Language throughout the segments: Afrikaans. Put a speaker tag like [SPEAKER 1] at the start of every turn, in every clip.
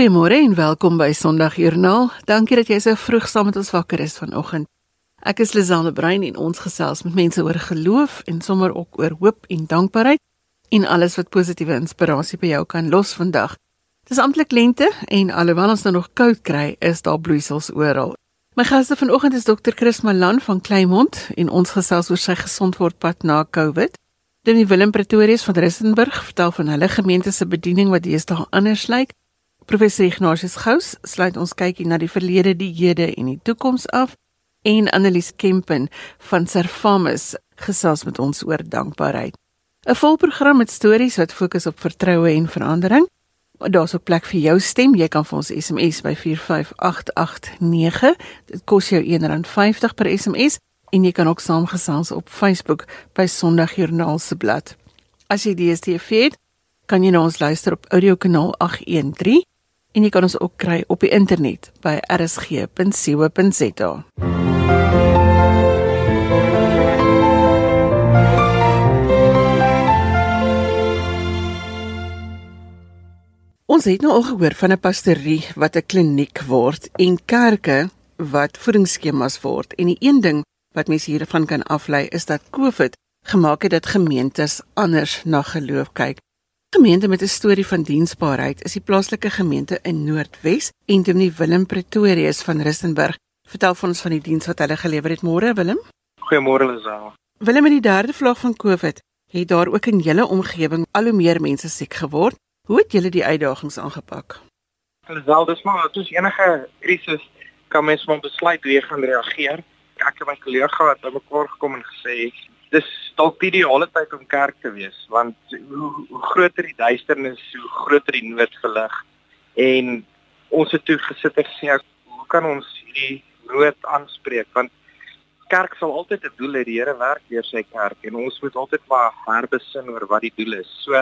[SPEAKER 1] Goeiemôre en welkom by Sondagjoernaal. Dankie dat jy so vroeg saam met ons wakker is vanoggend. Ek is Lizanne Brein en ons gesels met mense oor geloof en sommer ook oor hoop en dankbaarheid en alles wat positiewe inspirasie by jou kan los vandag. Dis amptelik lente en alhoewel ons nou nog koud kry, is daar bloeisels oral. My gaste vanoggend is Dr. Chris Malan van Kleinmond en ons gesels oor sy gesondwordpad na COVID. Demi Willem Pretorius van Rissenburg vertel van hulle gemeente se bediening wat deesdae anders lyk. Professor Ignatius Gous sluit ons kykie na die verlede, die hede en die toekoms af en Annelies Kempen van Servamus gesels met ons oor dankbaarheid. 'n Volprogram met stories wat fokus op vertroue en verandering. Daar's ook plek vir jou stem. Jy kan vir ons SMS by 45889. Dit kos jou R1.50 per SMS en jy kan ook saamgesels op Facebook by Sondagjoernaal se blad. As jy DStv het, kan jy na ons luister op audiokanaal 813 en jy kan ons ook kry op die internet by rsg.co.za. Ons het nou al gehoor van 'n pastorie wat 'n kliniek word en kerke wat voedingsskemas word en die een ding wat mense hiervan kan aflei is dat COVID gemaak het dat gemeentes anders na geloof kyk gemeente met 'n storie van diensbaarheid is die plaaslike gemeente in Noordwes en Dominee Willem Pretorius van Rissenburg. Vertel vir ons van die diens wat hulle gelewer het môre Willem.
[SPEAKER 2] Goeiemôre Lisel.
[SPEAKER 1] Willem met die derde vloeg van COVID het daar ook in julle omgewing al hoe meer mense siek geword. Hoe het julle die uitdagings aangepak?
[SPEAKER 2] Lisel, dis maar soos enige krisis kan mens maar besluit hoe jy gaan reageer. Ek en my kollega het bymekaar gekom en gesê dis dalk die ideale tyd om kerk te wees want hoe, hoe groter die duisternis, hoe groter die nood verlig. En ons het toe gesit en gesê hoe kan ons hierdie nood aanspreek want kerk sal altyd 'n doel hê, die Here werk deur sy kerk en ons moet altyd maar herbesin oor wat die doel is. So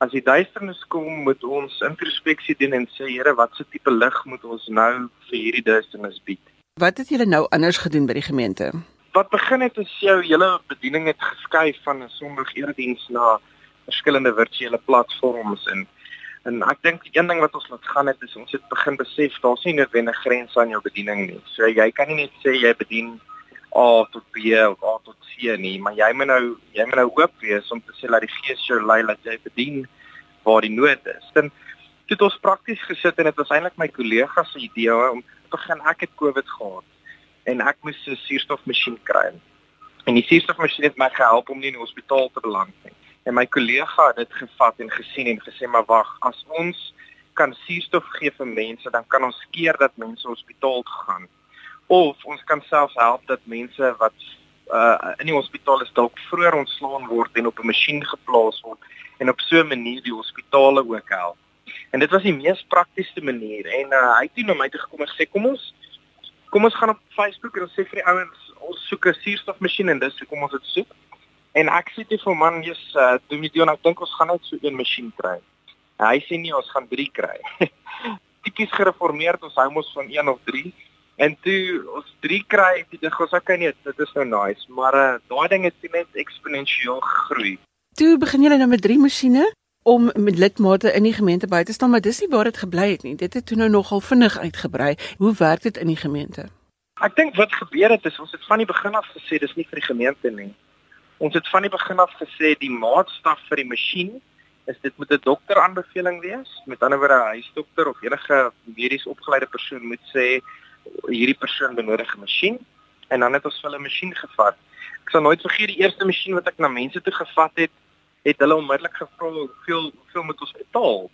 [SPEAKER 2] as die duisternis kom, moet ons introspeksie doen en sê Here, watse tipe lig moet ons nou vir hierdie duisternis bied?
[SPEAKER 1] Wat het julle nou anders gedoen by die gemeente?
[SPEAKER 2] Wat begin het is jou hele bediening het geskuif van 'n sondige erediens na verskillende virtuele platforms en en ek dink een ding wat ons laat gaan het is ons het begin besef daar's nie noodwendig grense aan jou bediening nie. So jy kan nie net sê jy bedien A tot B of A tot C nie, maar jy moet nou jy moet nou oop wees om te sê dat die Gees jou lei dat jy bedien waar die nood is. Dan het ons prakties gesit en dit was eintlik my kollega se idee om te begin ek het COVID gehad en ek moes 'n suurstofmasjien kry. En die suurstofmasjien het my gehelp om nie in die hospitaal te beland nie. En my kollega het dit gevat en gesien en gesê maar wag, as ons kan suurstof gee vir mense, dan kan ons keer dat mense hospitaal toe gaan. Of ons kan selfs help dat mense wat uh in die hospitaal is dalk vroeër ontslaan word en op 'n masjien geplaas word en op so 'n manier die hospitale ook help. En dit was die mees praktiese manier en uh, hy het toe na my toe gekom en gesê kom ons kom ons gaan op Facebook en ons sê vir die ouens ons soek 'n suurstofmasjien en dis hoekom ons dit soek. En ek sê dit vir man, jy's uh, doen jy ek dink ons gaan net so een masjien kry. En hy sê nie ons gaan 3 kry. Tipies gereformeerd ons hou mos van 1 of 3. En toe ons 3 kry, het ek gesê okay nee, dit is nou nice, maar uh, daai ding het net eksponensieel gegroei.
[SPEAKER 1] Toe begin jy nou met 3 masjiene om met lidmate in die gemeente by te staan, maar dis nie waar dit gebly het nie. Dit het toe nou nogal vinnig uitgebrei. Hoe werk dit in die gemeente?
[SPEAKER 2] Ek dink wat gebeur het is ons het van die begin af gesê dis nie vir die gemeente nie. Ons het van die begin af gesê die maatstaf vir die masjien is dit moet 'n dokter aanbeveling wees. Met ander woorde 'n huisdokter of enige medies opgeleide persoon moet sê hierdie persoon benodig 'n masjien en dan het ons hulle masjien gevat. Ek sal nooit vergeet die eerste masjien wat ek na mense toe gevat het het hulle onmiddellik gevra hoeveel hoeveel moet ons betaal?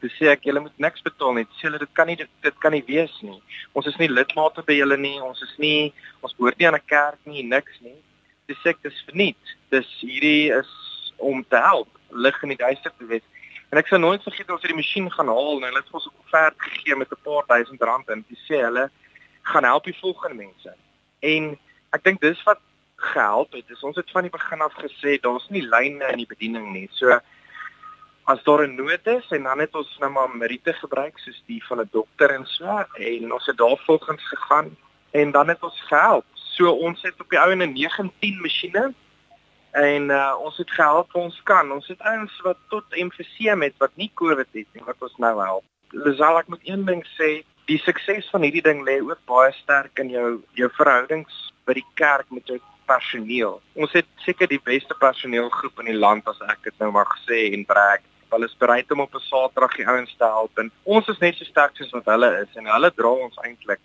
[SPEAKER 2] Toe sê ek julle moet niks betaal nie. Sê hulle dit kan nie dit, dit kan nie wees nie. Ons is nie lidmate by julle nie. Ons is nie ons behoort nie aan 'n kerk nie, niks nie. Dis sê ek dis verniet. Dis hierdie is om te help lig in die duister te wees. En ek sou nooit vergeet ons het die masjien gaan haal en hulle het ons 'n offert gegee met 'n paar duisend rand en dis sê hulle gaan help die volgende mense. En ek dink dis wat gehelp het. Dis ons het van die begin af gesê daar's nie lyne in die bediening nie. So as daar 'n nood is en dan het ons nou maar meriete gebruik soos die van 'n dokter en so en ons het daarvolgens gegaan en dan het ons gehelp. So ons het op die ou en 'n 19 masjiene en uh, ons het gehelp ons kan. Ons het ouens wat tot emfyseem het wat nie COVID het nie wat ons nou help. Lisel ek moet een ding sê, die sukses van hierdie ding lê ook baie sterk in jou jou verhoudings by die kerk met jou personeel. Ons het seker die beste personeelgroep in die land as ek dit nou mag sê en brag. Hulle is bereid om op 'n Saterdag die ouens te help en ons is net so sterk soos wat hulle is en hulle dra ons eintlik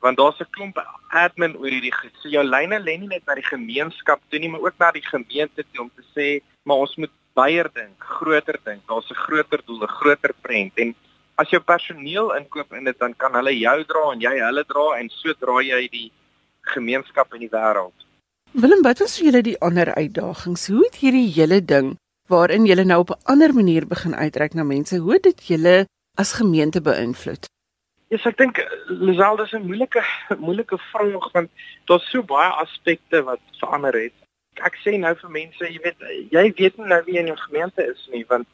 [SPEAKER 2] want daar's 'n klomp admin oor hierdie goed. So jou lyne lê nie net na die gemeenskap toe nie, maar ook na die gemeente toe om te sê, maar ons moet baie dink, groter dink. Daar's 'n groter doel, 'n groter prent en as jou personeel inkoop in dit dan kan hulle jou dra en jy hulle dra en so dra jy die gemeenskap in die wêreld.
[SPEAKER 1] Willem, wat was vir julle die ander uitdagings? Hoe het hierdie hele ding waarin julle nou op 'n ander manier begin uitreik na mense, hoe het dit julle as gemeente beïnvloed?
[SPEAKER 2] Ja, yes, ek dink Lisel dis 'n moeilike moeilike vraag want daar's so baie aspekte wat verander het. Ek sê nou vir mense, jy weet, jy weet nou wie in jou gemeente is nie want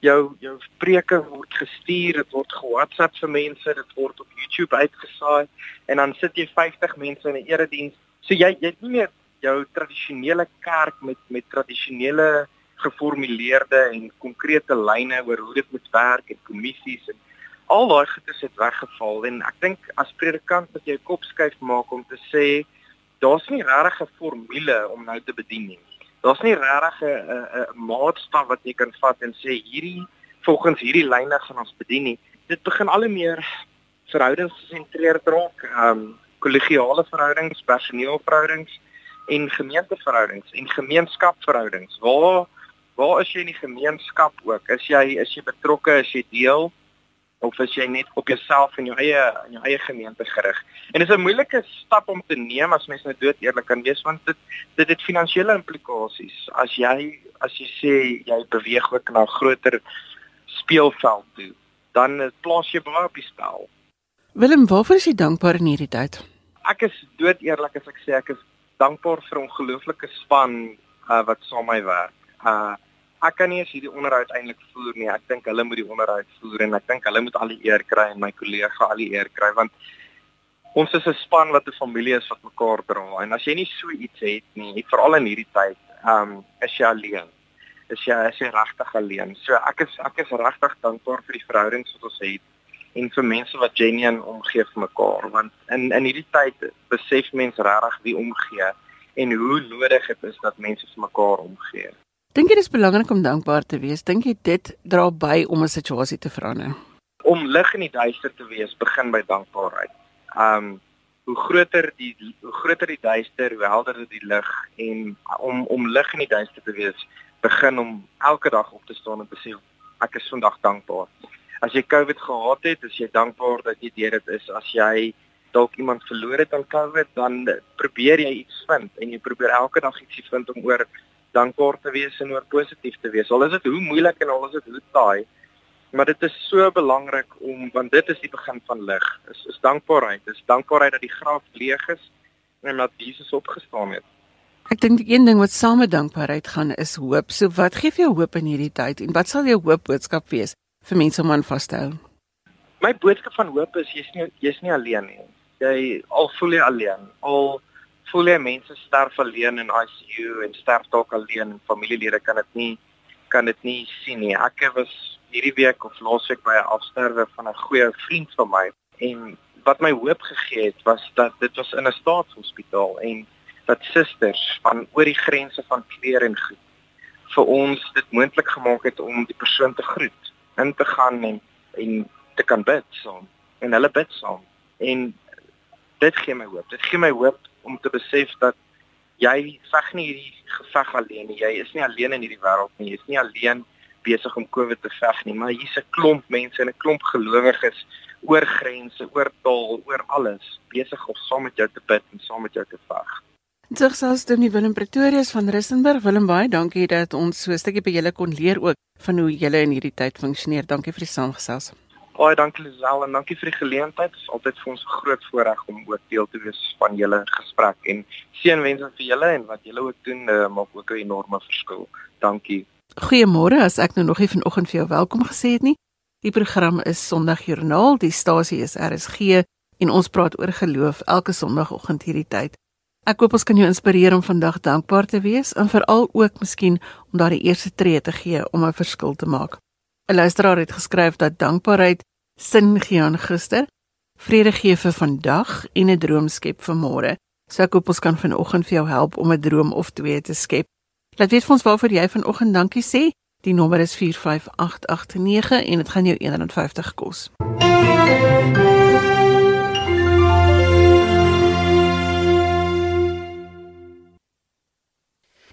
[SPEAKER 2] jou jou preke word gestuur, dit word ge-WhatsApp vir mense, dit word op YouTube uitgesaai en dan sit jy 50 mense in 'n erediens. So jy jy het nie meer jou tradisionele kerk met met tradisionele geformuleerde en konkrete lyne oor hoe dit moet werk en kommissies en al daai goedes het weggeval en ek dink as predikant moet jy kop skuif maak om te sê daar's nie regtig 'n formule om nou te bedien nie. Daar's nie regtig 'n 'n maatstaf wat jy kan vat en sê hierdie volgens hierdie lyne gaan ons bedien nie. Dit begin al hoe meer verhoudings gesentreerd raak, ehm um, kollegiale verhoudings, personeelverhoudings en gemeenteverhoudings en gemeenskapverhoudings. Waar waar is jy in die gemeenskap ook? Is jy is jy betrokke, is jy deel? of as jy net op jouself en jou eie in jou eie gemeente gerig. En dit is 'n moeilike stap om te neem as mens nou dood eerlik kan wees want dit dit het finansiële implikasies. As jy as jy sê jy beweeg ook na 'n groter speelveld toe, dan plaas jy baie op die spel.
[SPEAKER 1] Willem, waarvoor is jy dankbaar in hierdie tyd?
[SPEAKER 2] Ek is dood eerlik as ek sê ek is dankbaar vir 'n ongelooflike span uh, wat saam met my werk. Uh ek kan nie eens hierdie onderhoud eintlik voer nie. Ek dink hulle moet die onderhoud voer en ek dink hulle moet al die eer kry en my kollega al die eer kry want ons is 'n span wat 'n familie is wat mekaar dra. En as jy nie so iets het nie, veral in hierdie tyd, um, is jy alleen. Is jy is jy regtig alleen. So ek is ek is regtig dankbaar vir die verhoudings wat ons het en vir mense wat genuen omgee vir mekaar want in in hierdie tyd besef mense regtig wie omgee en hoe nodig dit is dat mense vir mekaar omgee.
[SPEAKER 1] Dink jy dit is belangrik om dankbaar te wees? Dink jy dit dra by om 'n situasie te verander?
[SPEAKER 2] Om lig in die duister te wees begin by dankbaarheid. Um hoe groter die hoe groter die duister, hoe helderder die lig en om om lig in die duister te wees begin om elke dag op te staan en te sê ek is vandag dankbaar. As jy COVID gehad het, is jy dankbaar dat jy deur dit is. As jy dalk iemand verloor het aan COVID, dan probeer jy iets vind en jy probeer elke dag ietsie vind om oor dankbaar te wees en oor positief te wees. Al is dit hoe moeilik en al is dit hoe taai, maar dit is so belangrik om want dit is die begin van lig. Is is dankbaarheid. Dis dankbaarheid dat die graf leeg is en dat Jesus opgestaan het.
[SPEAKER 1] Ek dink een ding wat saam met dankbaarheid gaan is hoop. So wat gee vir jou hoop in hierdie tyd en wat sal jou hoop boodskap wees vir mense om aan vas te hou?
[SPEAKER 2] My boodskap van hoop is jy's nie jy's nie alleen nie. Jy al voel jy alleen. Al voel jy mense sterf alleen in ICU en sterf dalk alleen en familielede kan dit nie kan dit nie sien nie. Ek was hierdie week of laasweek by 'n afsterwe van 'n goeie vriend van my en wat my hoop gegee het was dat dit was in 'n staatshospitaal en dat susters van oor die grense van kleer en goed vir ons dit moontlik gemaak het om die persoon te groet, in te gaan en en te kan bid saam en hulle bid saam en dit gee my hoop. Dit gee my hoop om te besef dat jy veg nie hierdie geveg alleen nie. Jy is nie alleen in hierdie wêreld nie. Jy is nie alleen besig om COVID te veg nie, maar hier's 'n klomp mense en 'n klomp gelowiges oor grense, oor taal, oor alles besig om saam met jou te bid en saam met jou te veg.
[SPEAKER 1] Dit sê Dominee Willem Pretorius van Rissenburg. Willem baie dankie dat ons so 'n stukkie by julle kon leer ook van hoe julle in hierdie tyd funksioneer. Dankie vir die saamgesels.
[SPEAKER 2] Baie dankie Lisel en dankie vir die geleentheid. Dit is altyd vir ons 'n groot voorreg om ook deel te wees van julle gesprek en seënwense vir julle en wat julle ook doen uh, maak ook 'n enorme verskil. Dankie.
[SPEAKER 1] Goeiemôre, as ek nou nog nie vanoggend vir jou welkom gesê het nie. Die program is Sondagjoernaal. Die stasie is RSG en ons praat oor geloof elke Sondagoggend hierdie tyd. Ek hoop ons kan jou inspireer om vandag dankbaar te wees en veral ook miskien om daardie eerste tree te gee om 'n verskil te maak. 'n Luisteraar het geskryf dat dankbaarheid sin gee aan gister, vrede gee vir vandag en 'n droom skep vir môre. So ek hoop ons kan vanoggend vir jou help om 'n droom of twee te skep. Laat weet vir ons waarvoor jy vanoggend dankie sê. Die nommer is 45889 en dit gaan jou R150 kos.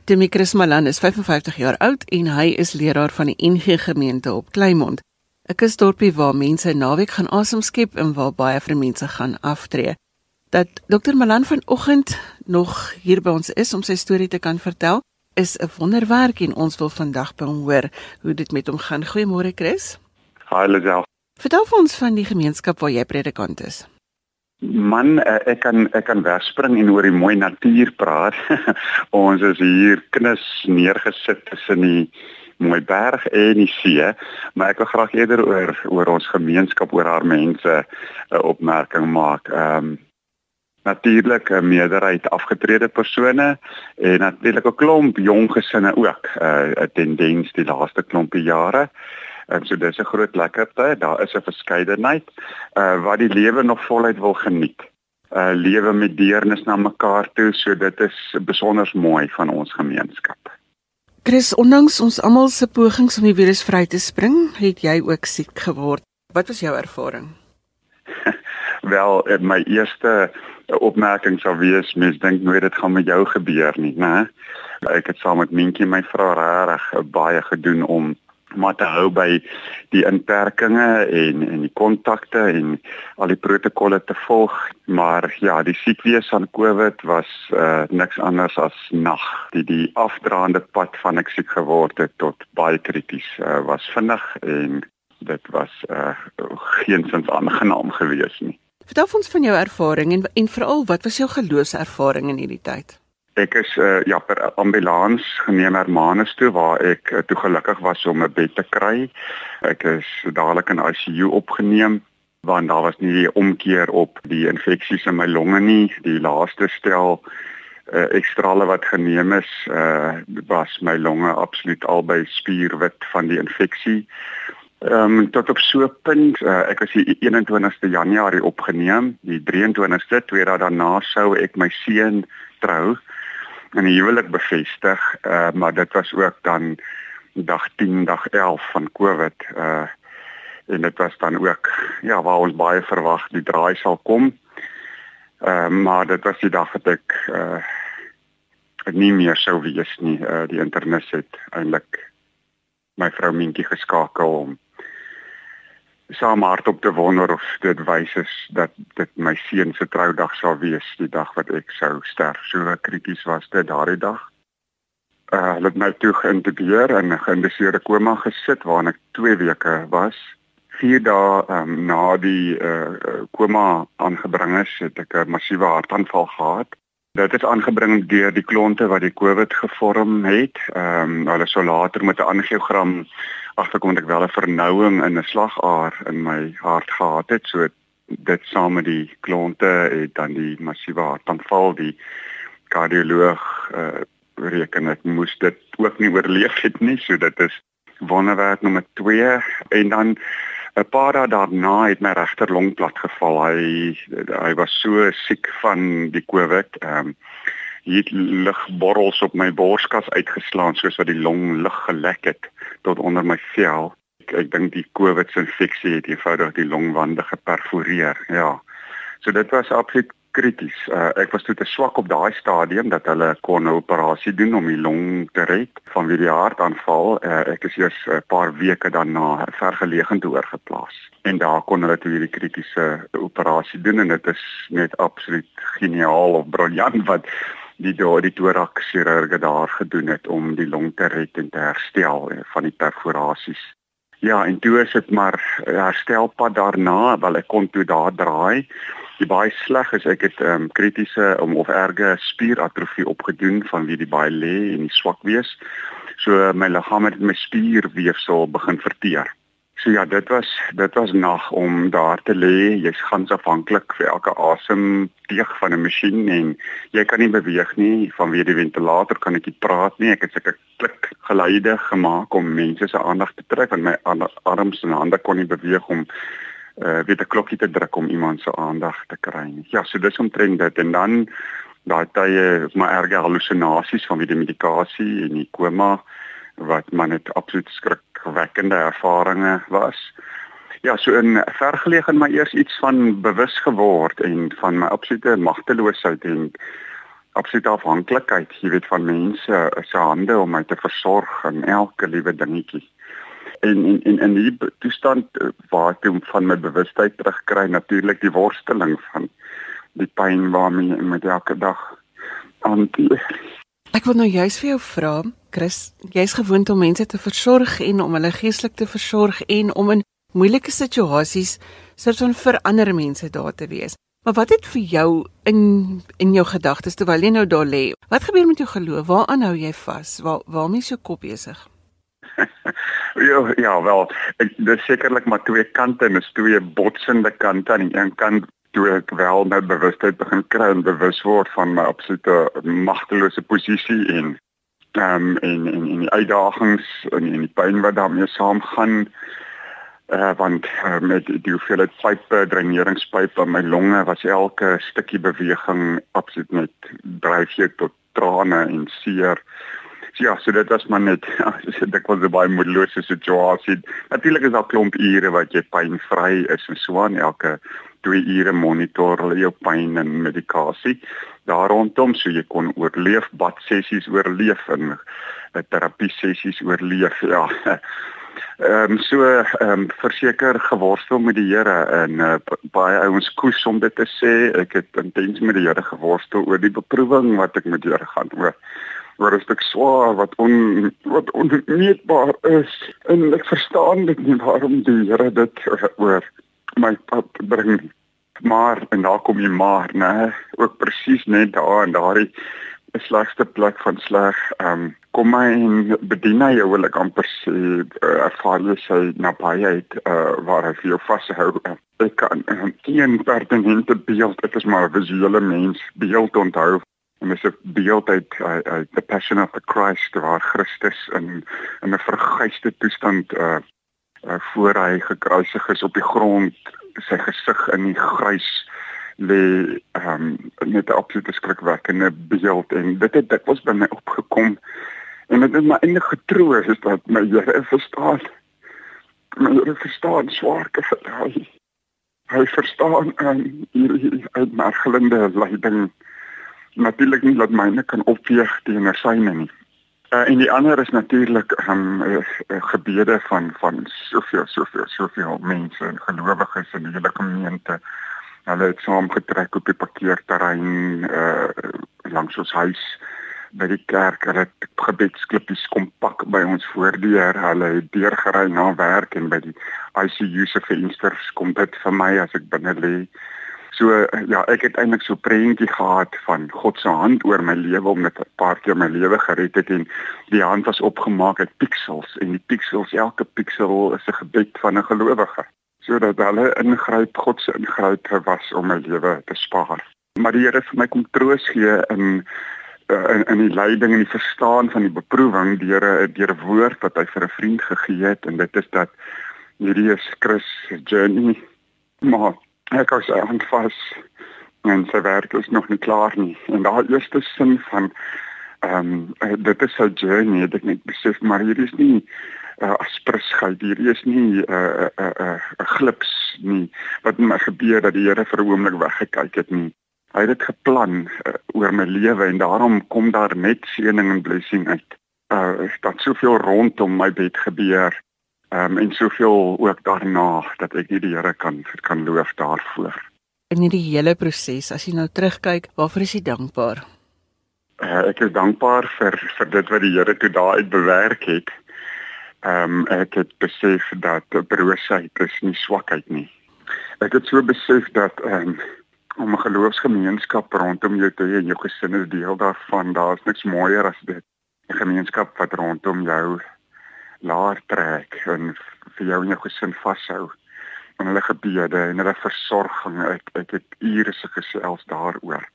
[SPEAKER 1] Dimitris Malan is 55 jaar oud en hy is leraar van die NG gemeente op Kleinmond. 'n Kusdorpie waar mense naweek gaan asem skep en waar baie vir mense gaan aftree. Dat Dr Malan vanoggend nog hier by ons is om sy storie te kan vertel, is 'n wonderwerk en ons wil vandag by hom hoor hoe dit met hom gaan. Goeiemôre Chris.
[SPEAKER 3] Hi Lisel.
[SPEAKER 1] Vertel ons van die gemeenskap waar jy predikant is.
[SPEAKER 3] Man, eh, ek kan ek kan wegspring en oor die mooi natuur praat. ons is hier knus neergesit tussen die mooi berg en die see, maar ek wil graag eerder oor oor ons gemeenskap, oor haar mense 'n opmerking maak. Ehm um, natuurlik 'n meerderheid afgetrede persone en natuurlik 'n klomp jong gesinne ook, eh, 'n uh, tendens die laaste klompie jare. En so dis 'n groot lekkerte. Daar is 'n verskeidenheid uh wat die lewe nog voluit wil geniet. Uh lewe met deernis na mekaar toe, so dit is besonder mooi van ons gemeenskap.
[SPEAKER 1] Chris, ondanks ons almal se pogings om die virus vry te spring, het jy ook siek geword. Wat was jou ervaring?
[SPEAKER 3] Wel, eh, my eerste opmerking sou wees mens dink nooit dit gaan met jou gebeur nie, né? Ek het saam met Minkie my vrou regtig baie gedoen om maar te hou by die inperkings en en die kontakte en al die protokolle te volg. Maar ja die siekwees van COVID was uh, niks anders as nag. Die die afdraande pad van ek siek geword het tot baie krities uh, was vinnig en dit was uh, geensins aangenaam geweest nie.
[SPEAKER 1] Vertel ons van jou ervaring en en veral wat was jou geloofservaring in hierdie tyd
[SPEAKER 3] Ek is uh, ja per ambulans geneem Hermanus toe waar ek uh, toe gelukkig was om 'n bed te kry. Ek is dadelik in ICU opgeneem want daar was nie omkeer op die infeksies in my longe nie. Die laaste stel uh, ekstrale wat geneem is, uh, was my longe absoluut albei spierwit van die infeksie. Ehm um, tot op so 'n punt, uh, ek was die 21ste Januarie opgeneem, die 23ste, twee dae daarna sou ek my seun trou in die huwelik bevestig, uh, maar dit was ook dan dag 10, dag 11 van COVID uh en dit was dan ook ja waar ons baie verwag die draai sal kom. Uh maar dit was die dag wat ek uh nie meer sou wees nie. Uh die internet het eintlik my vrou Minkie geskakel om saam hardop te wonder of dit wys is dat dit my seun se troudag sal wees die dag wat ek sou sterf. So krities was dit daardie dag. Uh hulle het my toe geïntubeer en geïnduseerde koma gesit waarin ek 2 weke was. 4 dae um, na die uh koma aangebring is, het ek 'n massiewe hartaanval gehad. Dit is aangebring deur die klonte wat die COVID gevorm het. Ehm um, hulle sou later met 'n angiogram agterkom ek wel 'n vernouing in 'n slagaar in my hart gehad het. So dit saam met die klonte het dan die massiewe hartaanval die kardioloog uh, reken ek moes dit ook nie oorleef het nie. So dit is wonderwerk nommer 2 en dan 'n paar dae daarna het my regter long plat geval. Hy hy was so siek van die COVID. Ehm um, hier lugborrels op my borskas uitgeslaan soos wat die long lug gelek het tot onder my vel. Ek, ek dink die COVID infeksie het eenvoudig die longwande geperforeer. Ja. So dit was absoluut krities. Uh, ek was toe te swak op daai stadium dat hulle kon 'n operasie doen om die long te red van die hartaanval. Uh, ek is eers 'n paar weke daarna vergelegend oorgeplaas. En daar kon hulle toe hierdie kritiese operasie doen en dit is net absoluut geniaal of briljant wat die die thorax chirurge daar gedoen het om die long te red en te herstel eh, van die perforasies. Ja, en toe is dit maar herstelpad daarna, wel ek kon toe daar draai. Die baie sleg is ek het um, kritiese um, of erge spieratrofie opgedoen van wie die baie lê en die swak wees. So my liggaam het my spierweefsel begin verteer. So ja, dit was dit was nag om daar te lê. Jy's gans afhanklik vir elke asem teeg van 'n masjien en jy kan nie beweeg nie vanweë die ventilator kan ek nie praat nie. Ek het seker klik geluide gemaak om mense se aandag te trek want my arms en hande kon nie beweeg om uh weet 'n klokkie te druk om iemand se aandag te kry nie. Ja, so dis omtrent dit en dan daai tye maar erge hallusinasies van die medikasie en die koma wat man net absoluut skrikwekkende ervarings was. Ja, so in vergeleek en my eers iets van bewus geword en van my absolute magteloosheid en absolute afhanklikheid, jy weet van mense se hande om my te versorg in elke liewe dingetjie. En en en in die toestand eh, waar ek van my bewustheid terugkry, natuurlik die worsteling van die pyn waarmee ek met elke dag hanteer.
[SPEAKER 1] Ek wil nou juist vir jou vra, Chris, jy's gewoond om mense te versorg en om hulle geestelik te versorg en om in moeilike situasies soort van vir ander mense daar te wees. Maar wat het vir jou in in jou gedagtes terwyl jy nou daar lê? Wat gebeur met jou geloof? Waaraan hou jy vas? Waar waarmee is jou kop besig?
[SPEAKER 3] ja, ja, wel, ek dis sekerlik maar twee kante en is twee botsende kante aan die een kant toe ek wel nou bewustheid begin kry en bewus word van my absolute magtelose posisie en ehm um, en en en die uitdagings en en die pyn wat daarmee saamgaan uh, want uh, met die hoeveelheid pype dreineringspype in my longe was elke stukkie beweging absoluut net dryf jy tot trane en seer. So ja, so dit was maar net dit was 'n baie moedelose situasie. Natuurlik is daar klomp ure wat jy pynvry is en so aan. Elke 2 ure monitor hulle jou pyn en medikasie daar rondom so jy kon oorleef. Bad sessies oorleef en eh, terapie sessies oorleef ja. Ehm um, so ehm um, verseker geworstel met die Here en uh, baie ouens koes om dit te sê. Ek het intens met die Here geworstel oor die beproewing wat ek met die Here gaan oor oor 'n stuk swaar wat on wat onmeetbaar is en ek verstaan dit nie waarom die Here dit oor my pad bring maar en daar kom jy maar nê ook presies net daar en daardie slegste plek van sleg ehm um, kom my en bedien hy jou wil ek amper sê uh, ervaar jy sy nabyheid uh, waar hy vir jou vashou ek kan uh, geen pertinente beeld dit is maar 'n visuele mens beeld onthou en dis 'n beeld uit uit the passion of the Christ waar Christus in in 'n verguisde toestand uh, uh, voor hy gekruisig is op die grond sy gesig in die grys lê ehm um, net 'n absolute skrikwekkende beeld en dit het dit was by my opgekom En dit is my enige troos is dat my Here verstaan. My Here verstaan swaarke verdraai. Hy verstaan en um, hierdie uitmergelende lyding natuurlik nie dat myne kan opweeg teenoor syne nie. Uh, en die ander is natuurlik um, uh, gebede van van soveel soveel soveel mense en gelowiges in die hele gemeente. Hulle het saamgetrek op die parkeerterrein uh, langs ons huis by die kerk, hulle het gebedsklippies kom pak by ons voordeur. Hulle het deurgery na werk en by die ICU se vensters kom dit vir my as ek binne lê. So ja, ek het eintlik so prentjie gehad van God se hand oor my lewe om net 'n paar keer my lewe gered het en die hand was opgemaak uit piksels en die piksels elke piksel is 'n gebed van 'n gelowige sodat hulle ingryp God se ingryp was om my lewe te spaar. Maar die Here vir my kom troos gee in uh, in in die leiding en die verstaan van die beproewing deur 'n deur woord wat hy vir 'n vriend gegee het en dit is dat hierdie is Chris journey maar ek kous aan vas en sy werk is nog nie klaar nie en daai eerste sin van ehm um, dit is 'n journey dit net besef maar hier is nie uh, asprusheid hier is nie 'n uh, 'n uh, 'n uh, uh, glips nie wat my gebeur dat die Here vir 'n oomblik weggekyk het nie hy het dit geplan uh, oor my lewe en daarom kom daar net seëning en blessing uit. Uh dat soveel rondom my bed gebeur. Um en soveel ook daarna dat ek nie die Here kan kan loof daarvoor.
[SPEAKER 1] In hierdie hele proses, as jy nou terugkyk, waarvoor is jy dankbaar?
[SPEAKER 3] Uh, ek is dankbaar vir vir dit wat die Here toe daar uit bewerk het. Um ek het besef dat broosheid is nie swakheid nie. Ek het so besef dat um om 'n geloofsgemeenskap rondom jou te hê en jou gesin is deel daarvan. Daar's niks mooier as dit 'n gemeenskap wat rondom jou laar trek en vir jou en jou gesin vashou en hulle gebede en hulle versorging. Ek ek het ure se gesels daaroor.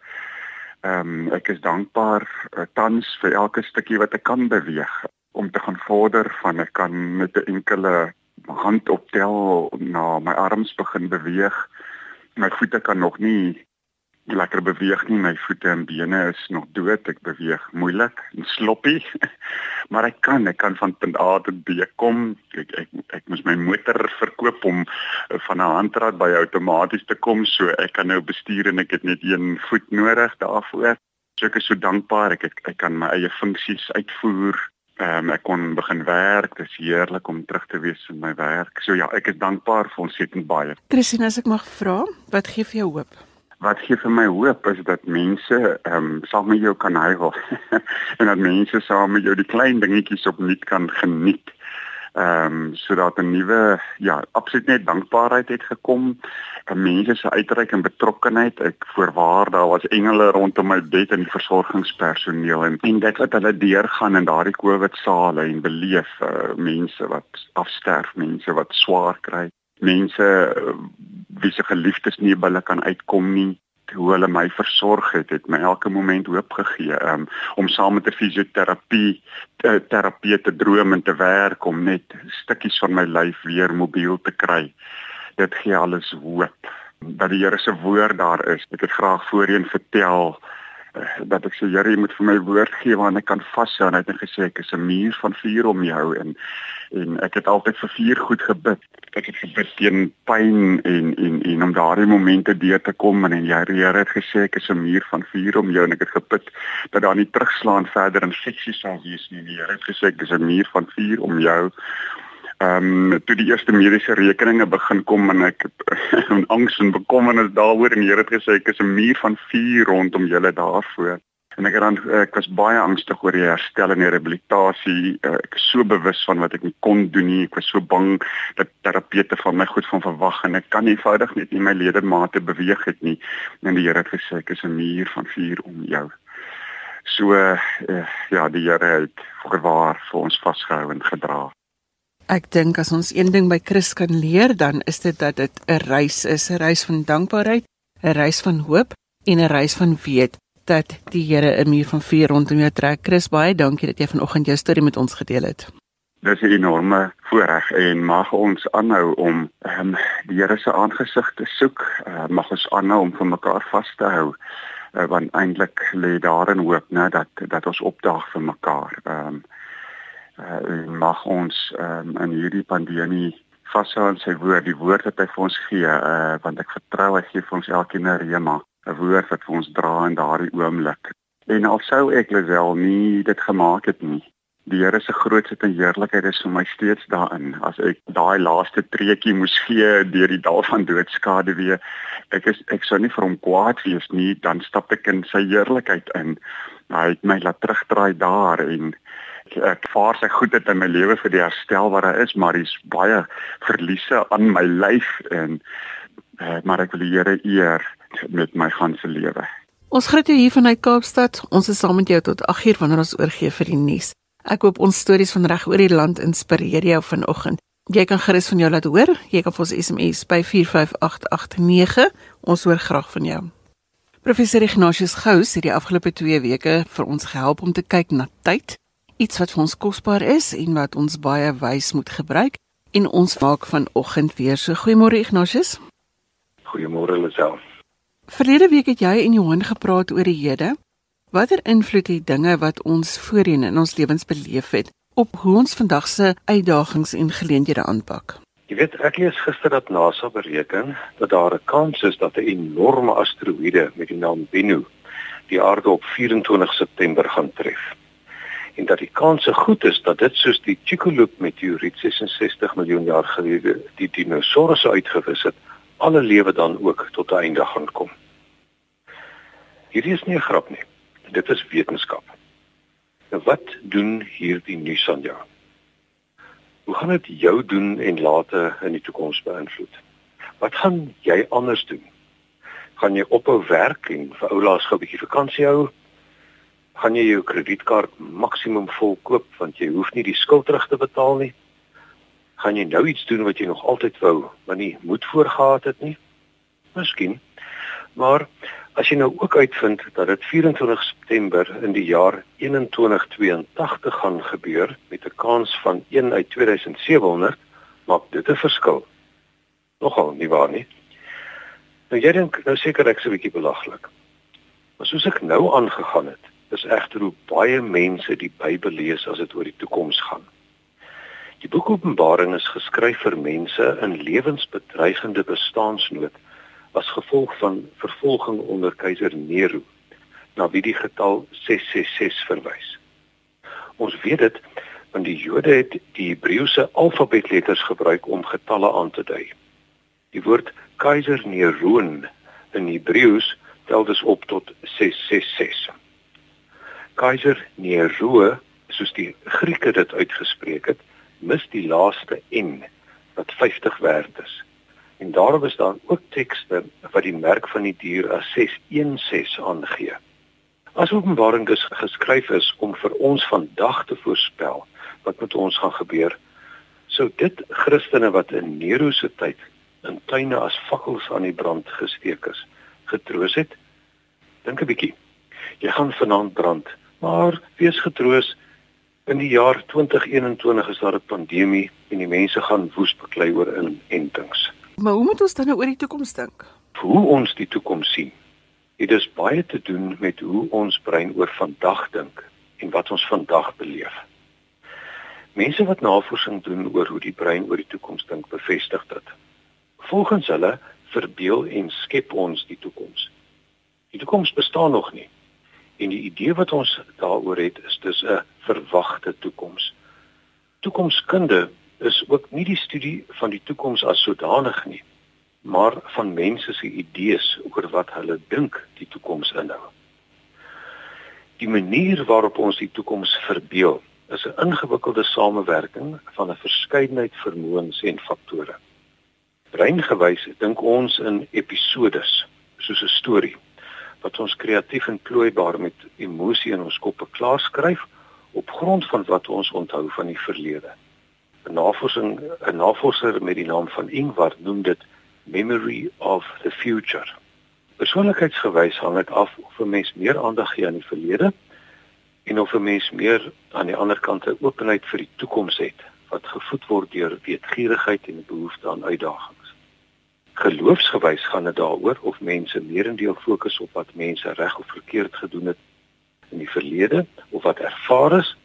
[SPEAKER 3] Ehm um, ek is dankbaar uh, tans vir elke stukkie wat ek kan beweeg om te gaan vorder van ek kan met 'n enkele hand optel na my arms begin beweeg. My voete kan nog nie lekker beweeg nie. My voete en bene is nog dood. Ek beweeg moeilik en sloppy. maar ek kan, ek kan van punt A tot B kom. Ek ek ek moet my motor verkoop om eh, van 'n handrat by outomaties te kom, so ek kan nou bestuur en ek het net een voet nodig daarvoor. So ek is so dankbaar ek ek, ek kan my eie funksies uitvoer. Ehm um, ek kon begin werk. Dit is heerlik om terug te wees in my werk. So ja, ek is dankbaar vir ons het baie.
[SPEAKER 1] Christine, as ek mag vra, wat gee vir jou hoop?
[SPEAKER 3] Wat gee vir my hoop is dat mense ehm um, saam met jou kan huil en dat mense saam met jou die klein dingetjies opnuut kan geniet ehm um, sodat 'n nuwe ja, absoluut net dankbaarheid het gekom. En mense se uitreik en betrokkenheid. Ek voorwaar daar was engele rondom my bed en versorgingspersoneel en en dit wat hulle deurgaan in daardie COVID sale en beleef uh, mense wat afsterf, mense wat swaar kry, mense uh, wie se geliefdes nie by hulle kan uitkom nie hoe hulle my versorg het, het my elke moment hoop gegee um, om saam met 'n fisioterapie te, terapie te droom en te werk om net stukkies van my lyf weer mobiel te kry. Dit gee alles hoop dat die Here se woord daar is. Ek het graag voorheen vertel uh, dat ek sê Here, jy moet vir my woord gee waarin ek kan vashou en hy het gesê ek is 'n muur van vuur om jou en en ek het altyd vir vuur goed gebid ek het gebid teen pyn en en en om daardie momente deur te kom en en jy Here het gesê ek is 'n muur van vuur om jou en ek het gebid dat daar nie terugslaan verder in fiksie sal wees nie. Die Here het gesê ek is 'n muur van vuur om jou. Ehm um, toe die eerste mediese rekeninge begin kom en ek en angs en bekommernis daaroor en die Here het gesê ek is 'n muur van vuur rondom julle daarvoor en ek het dan ek was baie angstig oor die herstel en die rehabilitasie. Eh, ek is so bewus van wat ek nie kon doen nie. Ek was so bang dat terapeute van my goed van verwag en ek kan eenvoudig net nie my ledemate beweeg het nie. En die Here het gesê ek is 'n muur van vuur om jou. So uh, ja, die Here het voorwaar vir ons vasgehou en gedra.
[SPEAKER 1] Ek dink as ons een ding by Chris kan leer, dan is dit dat dit 'n reis is, 'n reis van dankbaarheid, 'n reis van hoop en 'n reis van weet dat die Here 'n muur van vuur rondom jou trek. Chris, baie dankie dat jy vanoggend jou storie met ons gedeel het.
[SPEAKER 3] Dis 'n enorme voorreg en mag ons aanhou om um, die Here se aangesig te soek. Uh, mag ons aanhou om vir mekaar vas te hou. Uh, want eintlik lê daarin hoop, né, dat dat ons opdaag vir mekaar. Ehm um, uh, mag ons um, in hierdie pandemie vashou aan sy woord, die woord wat hy vir ons gee, uh, want ek vertrou hy gee vir ons elkeen 'n rema. 'n woord wat vir ons dra in daardie oomblik. En al sou ek Lisel nie dit gemaak het nie. Die Here se grootheid en heerlikheid is vir my steeds daarin. As ek daai laaste treetjie moes gee deur die dal van doodskade weer, ek is ek sou nie vir hom kwaad wees nie, dan stap ek in sy heerlikheid in. Hy het my laat terugdraai daar en ek vaar sy goedheid in my lewe vir die herstel wat daar is, maar dis baie verliese aan my lyf en uh, maar ek wil die Here eer met my ganse lewe.
[SPEAKER 1] Ons groet jou hier vanuit Kaapstad. Ons is saam met jou tot 8uur wanneer ons oorgee vir die nuus. Ek hoop ons stories van reg oor die land inspireer jou vanoggend. Jy kan gerus van jou laat hoor. Jy kan vir ons SMS by 45889. Ons hoor graag van jou. Professor Ignatius Gous het die afgelope 2 weke vir ons gehelp om te kyk na tyd, iets wat vir ons kosbaar is en wat ons baie wys moet gebruik. En ons maak vanoggend weer so goeiemôre Ignatius.
[SPEAKER 4] Goeiemôre Lisel.
[SPEAKER 1] Verlede week het jy en Johan gepraat oor die hede. Watter invloed het dinge wat ons voorheen in ons lewens beleef het op hoe ons vandag se uitdagings en geleenthede aanpak?
[SPEAKER 4] Jy weet, ek lees gister dat NASA bereken dat daar 'n kans is dat 'n enorme asteroïde met die naam Bennu die aarde op 24 September gaan tref. En dat die kans se goed is dat dit soos die Chicxulub meteoriet 66 miljoen jaar gelede die dinosourusse uitgewis het, alle lewe dan ook tot 'n einde gaan kom. Hierdie is nie 'n grap nie. Dit is wetenskap. Nou wat doen hierdie jou? Hoe gaan dit jou doen en later in die toekoms beïnvloed? Wat gaan jy anders doen? Gaan jy ophou werk en vir oulaas gou 'n bietjie vakansie hou? Gaan jy jou kredietkaart maksimum vol koop want jy hoef nie die skuld terug te betaal nie? Gaan jy nou iets doen wat jy nog altyd wou, maar nie moed voorgehad het nie? Miskien. Maar as jy nou ook uitvind dat dit 24 September in die jaar 2182 gaan gebeur met 'n kans van 1 uit 2700, Maak dit 'n verskil? Nogal nie waar nie. Nou jy dink nou seker ek's 'n bietjie belaglik. Maar soos ek nou aangegaan het, is egter hoe baie mense die Bybel lees as dit oor die toekoms gaan. Die boek Openbaring is geskryf vir mense in lewensbedreigende bestaansnood as gevolg van vervolging onder keiser Nero na wie die getal 666 verwys. Ons weet dit want die Jode het die Hebreëse alfabetletters gebruik om getalle aan te dui. Die woord keiser Nero in Hebreëus tel dus op tot 666. Keiser Nero, soos die Grieke dit uitgespreek het, mis die laaste n wat 50 werd is. En daarom is daar ook tekste wat die merk van die dier as 616 aangee. As Openbaring dus geskryf is om vir ons vandag te voorspel wat met ons gaan gebeur, sou dit Christene wat in Nero se tyd in tuine as fakkels aan die brand gesteek is, getroos het. Dink 'n bietjie. Jy gaan vanaand brand, maar wees getroos In die jaar 2021 is daar 'n pandemie en die mense gaan woes beklei oor inentings.
[SPEAKER 1] Maar hoe moet ons dan nou oor die toekoms dink?
[SPEAKER 4] Hoe ons die toekoms sien. Dit is baie te doen met hoe ons brein oor vandag dink en wat ons vandag beleef. Mense wat navorsing doen oor hoe die brein oor die toekoms dink, bevestig dit. Volgens hulle verbeel en skep ons die toekoms. Die toekoms bestaan nog nie. En die idee wat ons daaroor het is dis 'n verwagte toekoms. Toekomskunde is ook nie die studie van die toekoms as sodanig nie, maar van mense se idees oor wat hulle dink die toekoms inhou. Die manier waarop ons die toekoms verbeel, is 'n ingewikkelde samewerking van 'n verskeidenheid vermoëns en faktore. Breingewys dink ons in episodes, soos 'n storie wat ons kreatief en plooibaar met emosie in ons koppe klaarskryf op grond van wat ons onthou van die verlede. 'n Navorsing 'n navorser met die naam van Ingvar noem dit memory of the future. Persoonlikheidsgewys hang dit af of 'n mens meer aandag gee aan die verlede en of 'n mens meer aan die ander kant 'n openheid vir die toekoms het wat gevoed word deur weetgierigheid en 'n behoefte aan uitdaging. Geloofsgewys gaan dit daaroor of mense meerendeel fokus op wat mense reg of verkeerd gedoen het in die verlede of wat ervaar is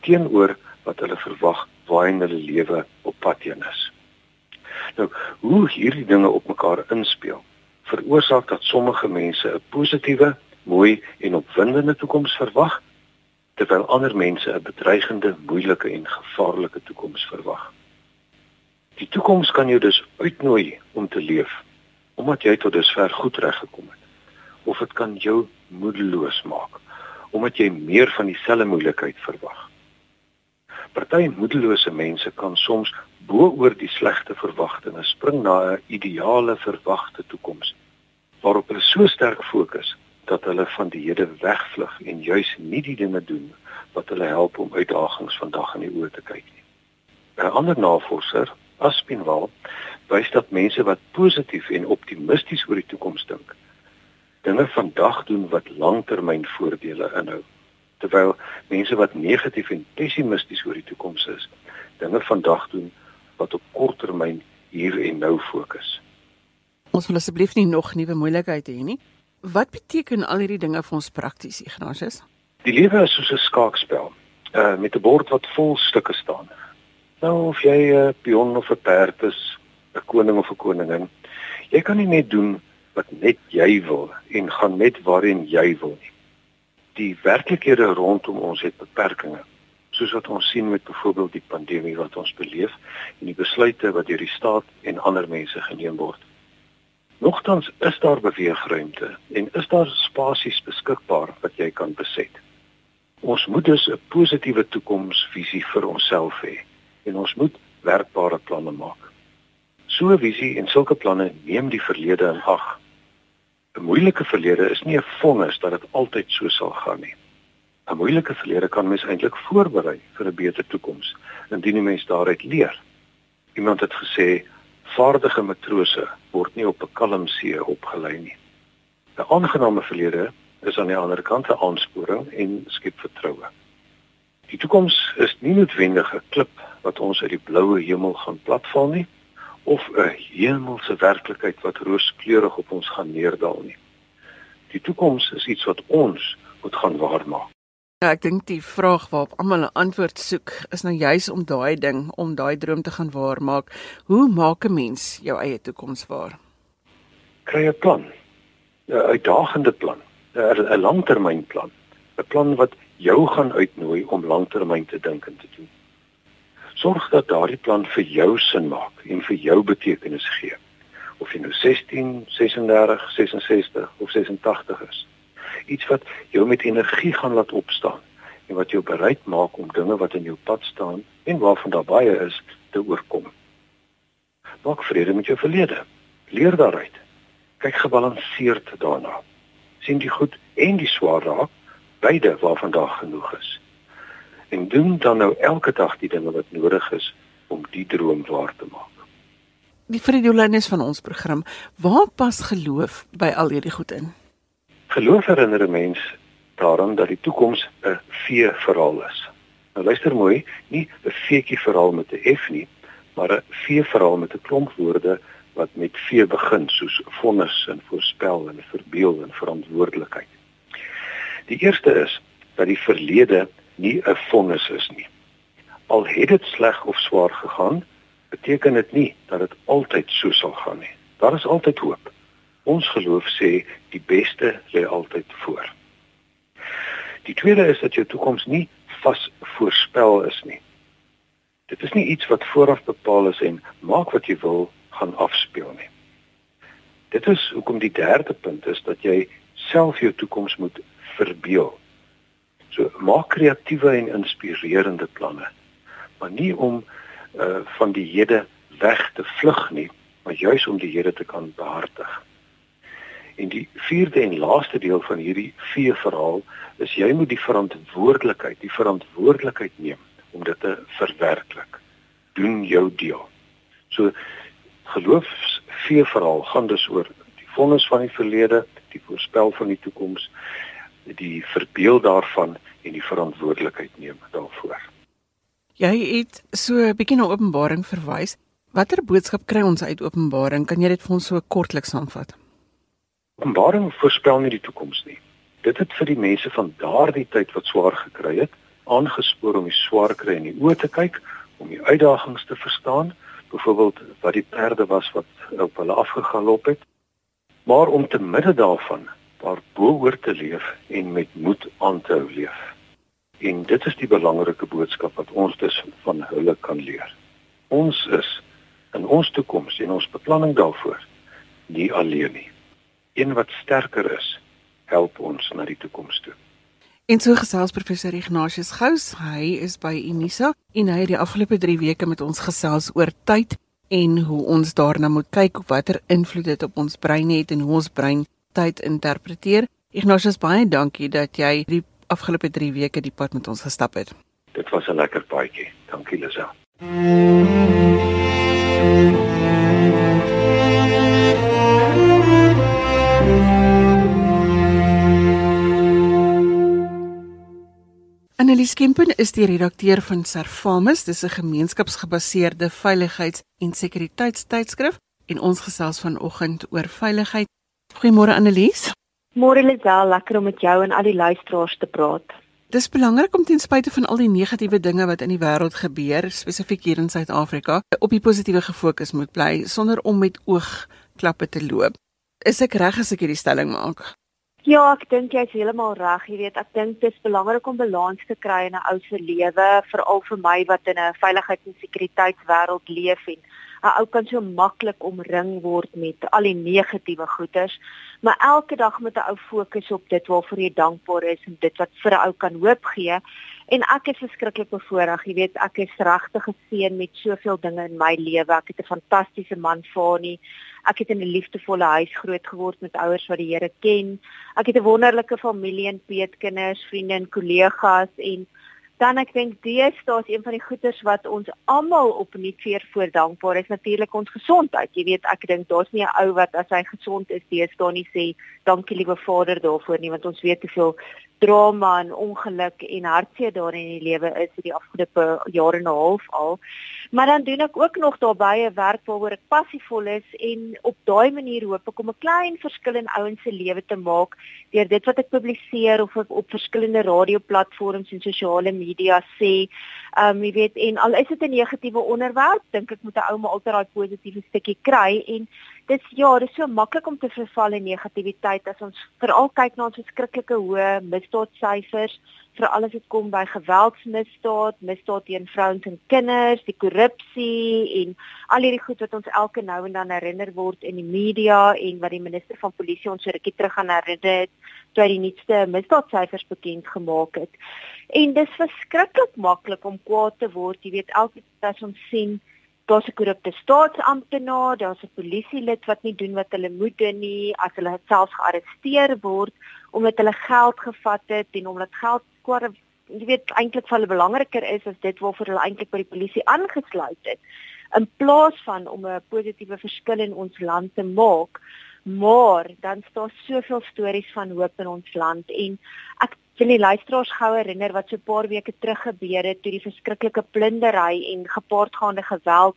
[SPEAKER 4] teenoor wat hulle verwag waarheen hulle lewe op pad heen is. Nou, hoe hierdie dinge op mekaar inspel, veroorsaak dat sommige mense 'n positiewe, mooi en opwindende toekoms verwag terwyl ander mense 'n bedreigende, moeilike en gevaarlike toekoms verwag. Die toekoms kan jou dus uitnooi om te leef omdat jy tot dusver goed reg gekom het. Of dit kan jou moedeloos maak omdat jy meer van dieselfde moeilikheid verwag. Party moedelose mense kan soms bo oor die slegte verwagtinge spring na 'n ideale verwagte toekoms waarop hulle so sterk fokus dat hulle van die hede wegvlug en juis nie die dinge doen wat hulle help om uitdagings vandag in die oë te kyk nie. 'n Ander navorser, Aspinwall wys dat mense wat positief en optimisties oor die toekoms dink, dinge vandag doen wat langtermynvoordele inhou, terwyl mense wat negatief en pessimisties oor die toekoms is, dinge vandag doen wat op korttermyn hier en nou fokus.
[SPEAKER 1] Ons wil asseblief nie nog nuwe moeilikhede hê nie. Wat beteken al hierdie dinge vir ons prakties, Ignatius?
[SPEAKER 4] Die lewe is soos 'n skaakspel, uh met 'n bord wat vol stukke staan. Nou of jy 'n uh, pion of 'n perd is, 'n koning of 'n koningin, jy kan nie net doen wat net jy wil en gaan net waarheen jy wil nie. Die werklikhede rondom ons het beperkings, soos wat ons sien met byvoorbeeld die pandemie wat ons beleef en die besluite wat deur die staat en ander mense geneem word. Nogtans is daar beweegruimte en is daar spasies beskikbaar wat jy kan beset. Ons moet dus 'n positiewe toekomsvisie vir onsself hê en ons moet werkbare planne maak. So 'n visie en sulke planne neem die verlede in ag. 'n Moeilike verlede is nie 'n vonnis dat dit altyd so sal gaan nie. 'n Moeilike verlede kan mens eintlik voorberei vir 'n beter toekoms indien 'n mens daaruit leer. Iemand het gesê vaardige matrose word nie op 'n kalm see opgelei nie. 'n Aangename verlede is aan die ander kant 'n aansporing en skep vertroue. Die toekoms is nie noodwendig 'n klip wat ons uit die bloue hemel gaan platval nie of 'n hemelse werklikheid wat rooskleurig op ons gaan neerdal nie. Die toekoms is iets wat ons moet gaan waarmaak.
[SPEAKER 1] Ja, ek dink die vraag waarop almal 'n antwoord soek, is nou juis om daai ding, om daai droom te gaan waarmaak. Hoe maak 'n mens jou eie toekoms waar?
[SPEAKER 4] Kry 'n plan. 'n Uitdagende plan, 'n langtermynplan, 'n plan wat jou gaan uitnooi om langtermyn te dink en te doen. Sorg dat daardie plan vir jou sin maak en vir jou betekenis gee. Of jy nou 16, 36, 66 of 86 is iets wat jou met energie gaan laat opstaan en wat jou bereid maak om dinge wat in jou pad staan en waarvan daar baie is te oorkom. Maak vrede met jou verlede. Leer daaruit. Kyk gebalanseerd daarna. sien die goed en die swaar raak, beide waarvan daar genoeg is. En doen dan nou elke dag die dinge wat nodig is om die droom waar te maak.
[SPEAKER 1] Die Friedolines van ons program, waar pas geloof by al hierdie goed in?
[SPEAKER 4] Geloof herinner 'n mens daaraan dat die toekoms 'n vee verhaal is. Nou luister mooi, nie 'n feetjie verhaal met 'n F nie, maar 'n vee verhaal met 'n klomp woorde wat met vee begin, soos vonnis en voorspel en verbeel en verantwoordelikheid. Die eerste is dat die verlede nie 'n vonnis is nie. Al het dit sleg of swaar gegaan, beteken dit nie dat dit altyd so sal gaan nie. Daar is altyd hoop. Ons geloof sê die beste lê altyd voor. Die tweede is dat jou toekoms nie vas voorspel is nie. Dit is nie iets wat vooraf bepaal is en maak wat jy wil gaan afspeel nie. Dit is hoekom die derde punt is dat jy self jou toekoms moet verbeel. So maak kreatiewe en inspirerende planne, maar nie om uh van die hede weg te vlug nie, maar juis om die hede te kan behartig. En die vierde en laaste deel van hierdie vier verhaal is jy moet die verantwoordelikheid, die verantwoordelikheid neem om dit te verwerklik. Doen jou deel. So geloofs vier verhaal gaan dus oor die vonnis van die verlede, die voorspel van die toekoms, die verbeel daarvan en die verantwoordelikheid neem daarvoor.
[SPEAKER 1] Jy het so 'n bietjie na Openbaring verwys. Watter boodskap kry ons uit Openbaring? Kan jy dit vir ons so kortliks saamvat?
[SPEAKER 4] Openbaring voorspel nie die toekoms nie. Dit het vir die mense van daardie tyd wat swaar gekry het, aangespoor om die swaar kry in die oë te kyk, om die uitdagings te verstaan, byvoorbeeld wat die perde was wat op hulle afgegalop het, maar om te midde daarvan daarboor te leef en met moed aan te hou leef. En dit is die belangrike boodskap wat ons dus van hulle kan leer. Ons is in ons toekoms en ons beplanning daarvoor nie alleen nie een wat sterker is, help ons na die toekoms toe.
[SPEAKER 1] En so gesels professor Ignatius Gous, hy is by Unisa en hy het die afgelope 3 weke met ons gesels oor tyd en hoe ons daarna moet kyk watter invloed dit op ons brein het en hoe ons brein tyd interpreteer. Ignatius, baie dankie dat jy die afgelope 3 weke die pad met ons gestap het.
[SPEAKER 4] Dit was 'n lekker paadjie. Dankie Lisa.
[SPEAKER 1] Annelies Kempen is die redakteur van Servamus, dis 'n gemeenskapsgebaseerde veiligheids- en sekuriteitstydskrif en ons gesels vanoggend oor veiligheid. Goeiemôre Annelies.
[SPEAKER 5] Môre Lisel, lekker om met jou en al die luisteraars te praat.
[SPEAKER 1] Dis belangrik om ten spyte van al die negatiewe dinge wat in die wêreld gebeur, spesifiek hier in Suid-Afrika, op die positiewe gefokus moet bly sonder om met oogklappe te loop. Is ek reg as ek hierdie stelling maak?
[SPEAKER 5] Ja, ek dink jy's heeltemal reg. Jy weet, ek dink dit is belangrik om balans te kry in 'n ou se lewe, veral vir my wat in 'n veiligheids- en sekuriteitswêreld leef en 'n ou kan so maklik omring word met al die negatiewe goeters, maar elke dag moet 'n ou fokus op dit waarvoor jy dankbaar is en dit wat vir 'n ou kan hoop gee. En ek is verskriklik bevoorreg, jy weet, ek is regtig geseën met soveel dinge in my lewe. Ek het 'n fantastiese man, Fani. Ek het in 'n liefdevolle huis groot geword met ouers wat die Here ken. Ek het 'n wonderlike familie en peetkinders, vriende en kollegas en Dan ek dink deesdae is een van die goeders wat ons almal opnuut weer voor dankbaar is natuurlik ons gesondheid. Jy weet, ek dink daar's nie 'n ou wat as hy gesond is deesdae nie sê dankie liewe Vader daarvoor nie, want ons weet hoeveel drama en ongeluk en hartseer daar in die lewe is vir die afgelope jare en 'n half al. Maar dan doen ek ook nog daarbye werk waaroor ek passievol is en op daai manier hoop ek om 'n klein verskil in ouens se lewe te maak deur dit wat ek publiseer of op, op verskillende radioplatforms en sosiale media sê. Ehm um, jy weet en al is dit 'n negatiewe onderwerp, dink ek moet 'n ou maar altyd daai positiewe stukkie kry en dis ja, dit is so maklik om te verval in negativiteit as ons veral kyk na ons verskriklike hoë misdaadsyfers, veral as dit kom by geweldsmisdaad, misdaad teen vrouens en kinders, die korrupsie en al hierdie goed wat ons elke nou en dan herinner word in die media en wat die minister van polisie ons so rukkie terug gaan herinner het toe hy die nuutste misdaadsyfers bekend gemaak het. En dis verskriklik maklik om kwaad te word, jy weet elke keer as ons sien daar's 'n korrupte staatsamptenaar, daar's 'n polisielid wat nie doen wat hulle moet doen nie, as hulle self gearresteer word omdat hulle geld gevat het en omdat geld kwar jy weet eintlik vir hulle belangriker is as dit waarvoor hulle eintlik by die polisie aangesluit het. In plaas van om 'n positiewe verskil in ons land te maak maar dan staan soveel stories van hoop in ons land en ek wil die luisteraars gou herinner wat so 'n paar weke terug gebeur het toe die verskriklike plundery en gepaardgaande geweld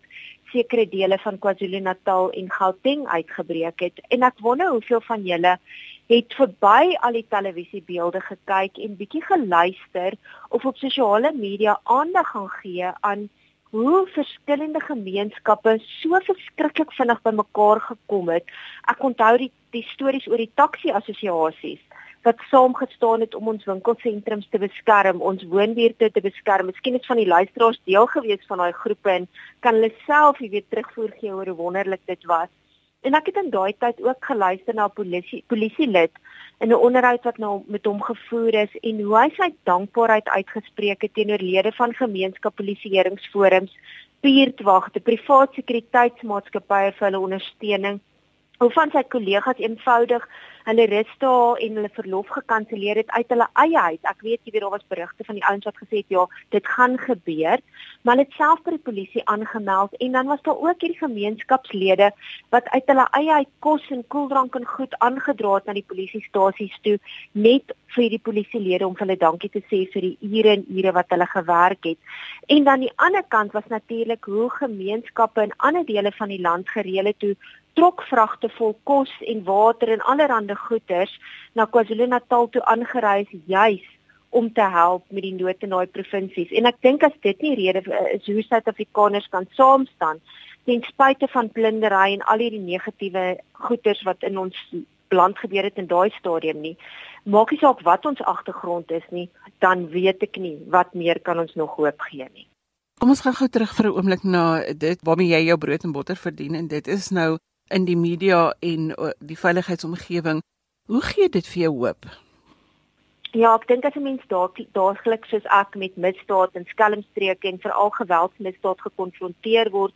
[SPEAKER 5] sekere dele van KwaZulu-Natal en Gauteng uitgebreek het en ek wonder hoeveel van julle het verby al die televisiebeelde gekyk en bietjie geluister of op sosiale media aandag gaan gee aan hoe verskillende gemeenskappe so verskriklik vinnig bymekaar gekom het. Ek onthou die die stories oor die taxi assosiasies wat saamgestaan het om ons winkelsentrums te beskerm, ons woonbuurte te beskerm. Miskien is van die luisteraars deel gewees van daai groepe en kan hulle self, jy weet, terugvoer gee oor hoe wonderlik dit was. En ek het in daai tyd ook geluister na 'n polisie polisielid in 'n onderhoud wat nou met hom gevoer is en hoe hy sy dankbaarheid uitgespreek het teenoor lede van gemeenskapspolisieeringsforums, buurtwagte, privaat sekuriteitsmaatskappye vir hulle ondersteuning. Hoe van sy kollegas eenvoudig hulle rus daar en hulle verlof gekanselleer het uit hulle eie huis. Ek weet jy weet daar was berigte van die ouens wat gesê het ja, dit gaan gebeur, maar hulle het self by die polisie aangemeld en dan was daar ook hierdie gemeenskapslede wat uit hulle eie huis kos en koeldrank en goed aangedra het na die polisiestasies toe net vir die polisielede om hulle dankie te sê vir die ure en ure wat hulle gewerk het. En dan die ander kant was natuurlik hoe gemeenskappe in ander dele van die land gereël het toe trokvragte vol kos en water en allerlei goederes na KwaZulu-Natal toe aangereis juis om te help met die nood in daai provinsies. En ek dink as dit nie rede is hoe Suid-Afrikaners kan saam staan ten spyte van plundering en al hierdie negatiewe goederes wat in ons land gebeur het in daai stadium nie. Maak nie saak wat ons agtergrond is nie, dan weet ek nie wat meer kan ons nog hoop gee nie.
[SPEAKER 1] Kom ons gaan gou terug vir 'n oomblik na dit waarmee jy jou brood en botter verdien en dit is nou in die media en uh, die veiligheidsomgewing. Hoe gee dit vir jou hoop?
[SPEAKER 5] Ja, ek dink as 'n mens daagliks soos ek met misdaad en skelmstreke en veral geweldsmisdaad gekonfronteer word,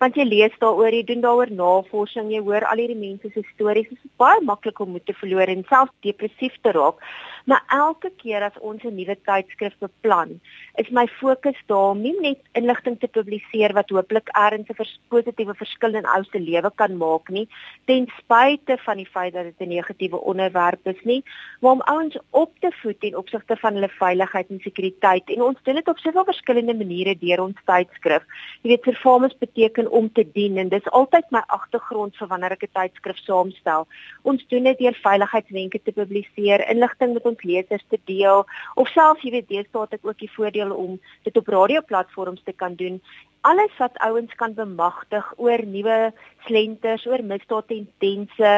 [SPEAKER 5] want jy lees daaroor, jy doen daaroor navorsing, jy hoor al hierdie mense se stories, dit is baie maklik om moed te verloor en selfs depressief te raak. Maar elke keer as ons 'n nuwe tydskrif beplan, is my fokus daar om nie net inligting te publiseer wat hooplik erns 'n vers positiewe verskil in ou se lewe kan maak nie, ten spyte van die feit dat dit 'n negatiewe onderwerp is nie, maar om ouens op te voed ten opsigte van hulle veiligheid en sekuriteit. En ons doen dit op soveel verskillende maniere deur ons tydskrif. Jy weet, performance beteken om te dien en dis altyd my agtergrond vir wanneer ek 'n tydskrif saamstel. Ons doen dit deur veiligheidswenke te publiseer, inligting met ons lesers te deel of selfs jy weet deesdae het ek ook die voordeel om dit op radioplatforms te kan doen alles wat ouens kan bemagtig oor nuwe slenters, oor misdaadtendense,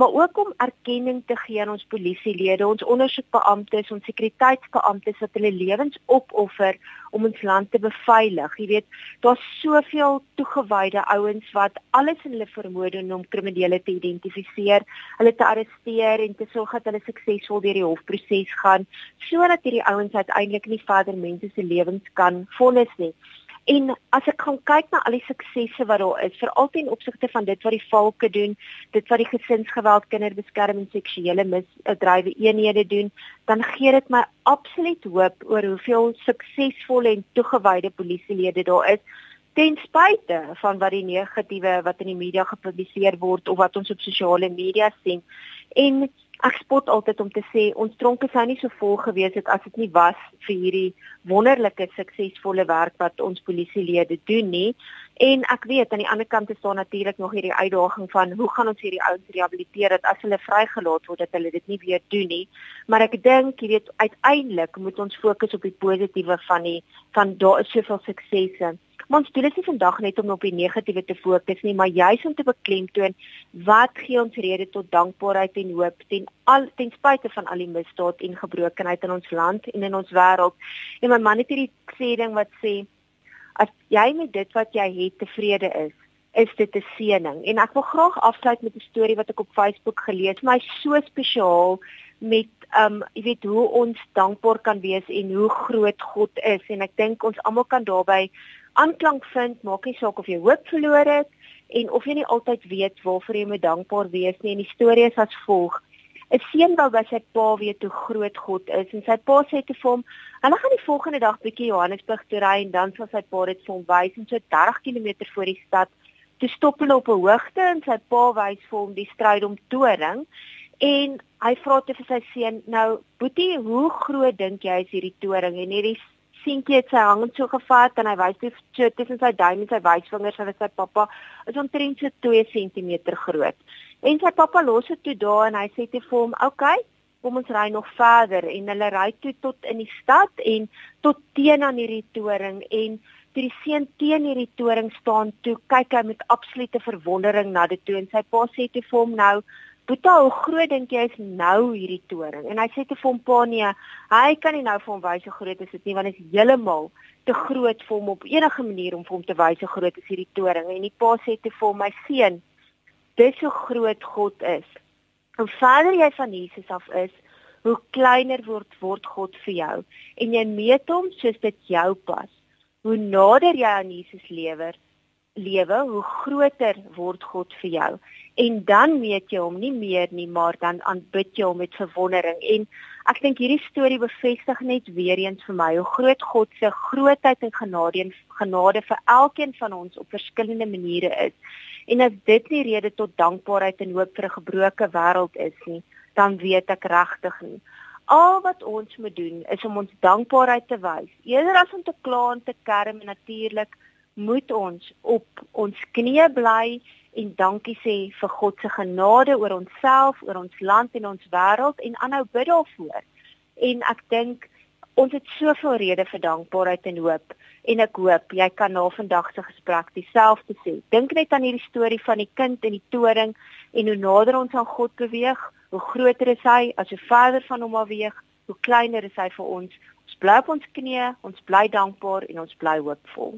[SPEAKER 5] maar ook om erkenning te gee aan ons polisielede, ons ondersoekbeamptes, ons sekuriteitsbeamptes wat hulle lewens opoffer om ons land te beveilig. Jy weet, daar's soveel toegewyde ouens wat alles in hulle vermoë doen om kriminele te identifiseer, hulle te arresteer en te sorg dat hulle suksesvol deur die hofproses gaan, sodat hierdie ouens uiteindelik nie verder mense se lewens kan vonnis nie. En as ek gaan kyk na al die suksesse wat daar is, veral ten opsigte van dit wat die valke doen, dit wat die gesinsgeweld, kinderbeskerming, seksuele misdrywe eenhede doen, dan gee dit my absoluut hoop oor hoeveel suksesvolle en toegewyde polisielede daar is ten spyte van wat die negatiewe wat in die media gepubliseer word of wat ons op sosiale media sien. En ek spot altyd om te sê ons tronke sou nie so vol gewees het as dit nie was vir hierdie wonderlike suksesvolle werk wat ons polisielede doen nie. En ek weet aan die ander kant is daar natuurlik nog hierdie uitdaging van hoe gaan ons hierdie ouens rehabiliteer dat as hulle vrygelaat word dat hulle dit nie weer doen nie. Maar ek dink jy weet uiteindelik moet ons fokus op die positiewe van die van daar is soveel suksese. Maar ons doel is nie vandag net om op die negatiewe te fokus nie, maar juis om te beklemtoon wat gee ons rede tot dankbaarheid en hoop ten al ten spyte van al die misdaad en gebrokenheid in ons land en in ons wêreld. En my man het hierdie sê ding wat sê as jy met dit wat jy het tevrede is, is dit 'n seëning. En ek wil graag afsluit met 'n storie wat ek op Facebook gelees, my so spesiaal met um jy weet hoe ons dankbaar kan wees en hoe groot God is en ek dink ons almal kan daarbey aanklank vind, maak nie saak of jy hoop verloor het en of jy nie altyd weet waarvoor jy moet dankbaar wees nie. En die storie is as volg: 'n Seun wou by sy pa weet hoe groot God is en sy pa sê te hom: "Hulle gaan die volgende dag bietjie Johannesburg toe ry en dan sal sy pa dit vir hom wys en so 30 km voor die stad te stop hulle op 'n hoogte en sy pa wys vir hom die strydom toring." En hy vra te vir sy seun: "Nou, Boetie, hoe groot dink jy is hierdie toring?" En hierdie seentjie het sy hang so gevat en hy wys dit so tussen sy duim en sy wysvingers en sy pappa is omtrent so 2 cm groot. En sy pappa los dit toe daar en hy sê te vir hom, "Oké, okay, kom ons ry nog verder." En hulle ry toe tot in die stad en tot teen aan hierdie toring en toe die seun teen hierdie toring staan, toe kyk hy met absolute verwondering na dit toe en sy pa sê te vir hom, "Nou, Boeta, hoe groot dink jy is nou hierdie toring? En hy sê te hom pa nee, hy kan nie nou vir hom wys hoe groot is dit nie want dit is heeltemal te groot vir hom op enige manier om vir hom te wys hoe groot is hierdie toring. En die pa sê te hom, my seun, dis hoe groot God is. Hoe verder jy van Jesus af is, hoe kleiner word word God vir jou en jy meet hom soos dit jou pas. Hoe nader jy aan Jesus lewer, lewe, hoe groter word God vir jou. En dan meet jy hom nie meer nie, maar dan aanbid jy hom met verwondering. En ek dink hierdie storie bevestig net weer eens vir my hoe groot God se grootheid en genade en genade vir elkeen van ons op verskillende maniere is. En as dit nie rede tot dankbaarheid en hoop vir 'n gebroke wêreld is nie, dan weet ek regtig nie. Al wat ons moet doen is om ons dankbaarheid te wys. Eerder as om te kla en te kerm en natuurlik moet ons op ons knieë bly en dankie sê vir God se genade oor onsself, oor ons land en ons wêreld en aanhou bid daarvoor. En ek dink ons het soveel redes vir dankbaarheid en hoop en ek hoop jy kan na vandag se gesprek dieselfde sê. Dink net aan hierdie storie van die kind en die toring en hoe nader ons aan God beweeg, hoe groter is hy as hoe verder van hom beweeg, hoe kleiner is hy vir ons. Ons bly op ons knieë, ons bly dankbaar en ons bly hoopvol.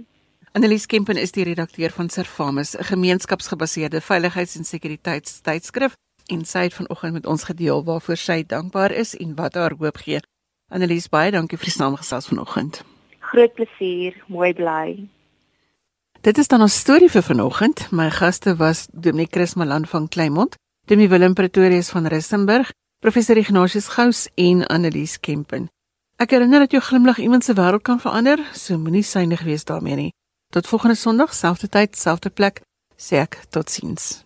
[SPEAKER 1] Annelies Kempen is die redakteur van Servamus, 'n gemeenskapsgebaseerde veiligheids- en sekuriteitstydskrif en sy het vanoggend met ons gedeel waarvoor sy dankbaar is en wat haar hoop gee. Annelies, baie dankie vir die saamgesels vanoggend.
[SPEAKER 5] Groot plesier, mooi bly.
[SPEAKER 1] Dit is dan ons storie vir vanoggend. My gaste was Dominic Chris Malan van Kleinmond, Demi Willem Pretorius van Rissenburg, professor Ignatius Gous en Annelies Kempen. Ek herinner dat jou glimlag iemand se wêreld kan verander, so moenie synig wees daarmee nie. Tot volgende Sondag, selfde tyd, selfde plek, sê ek totsiens.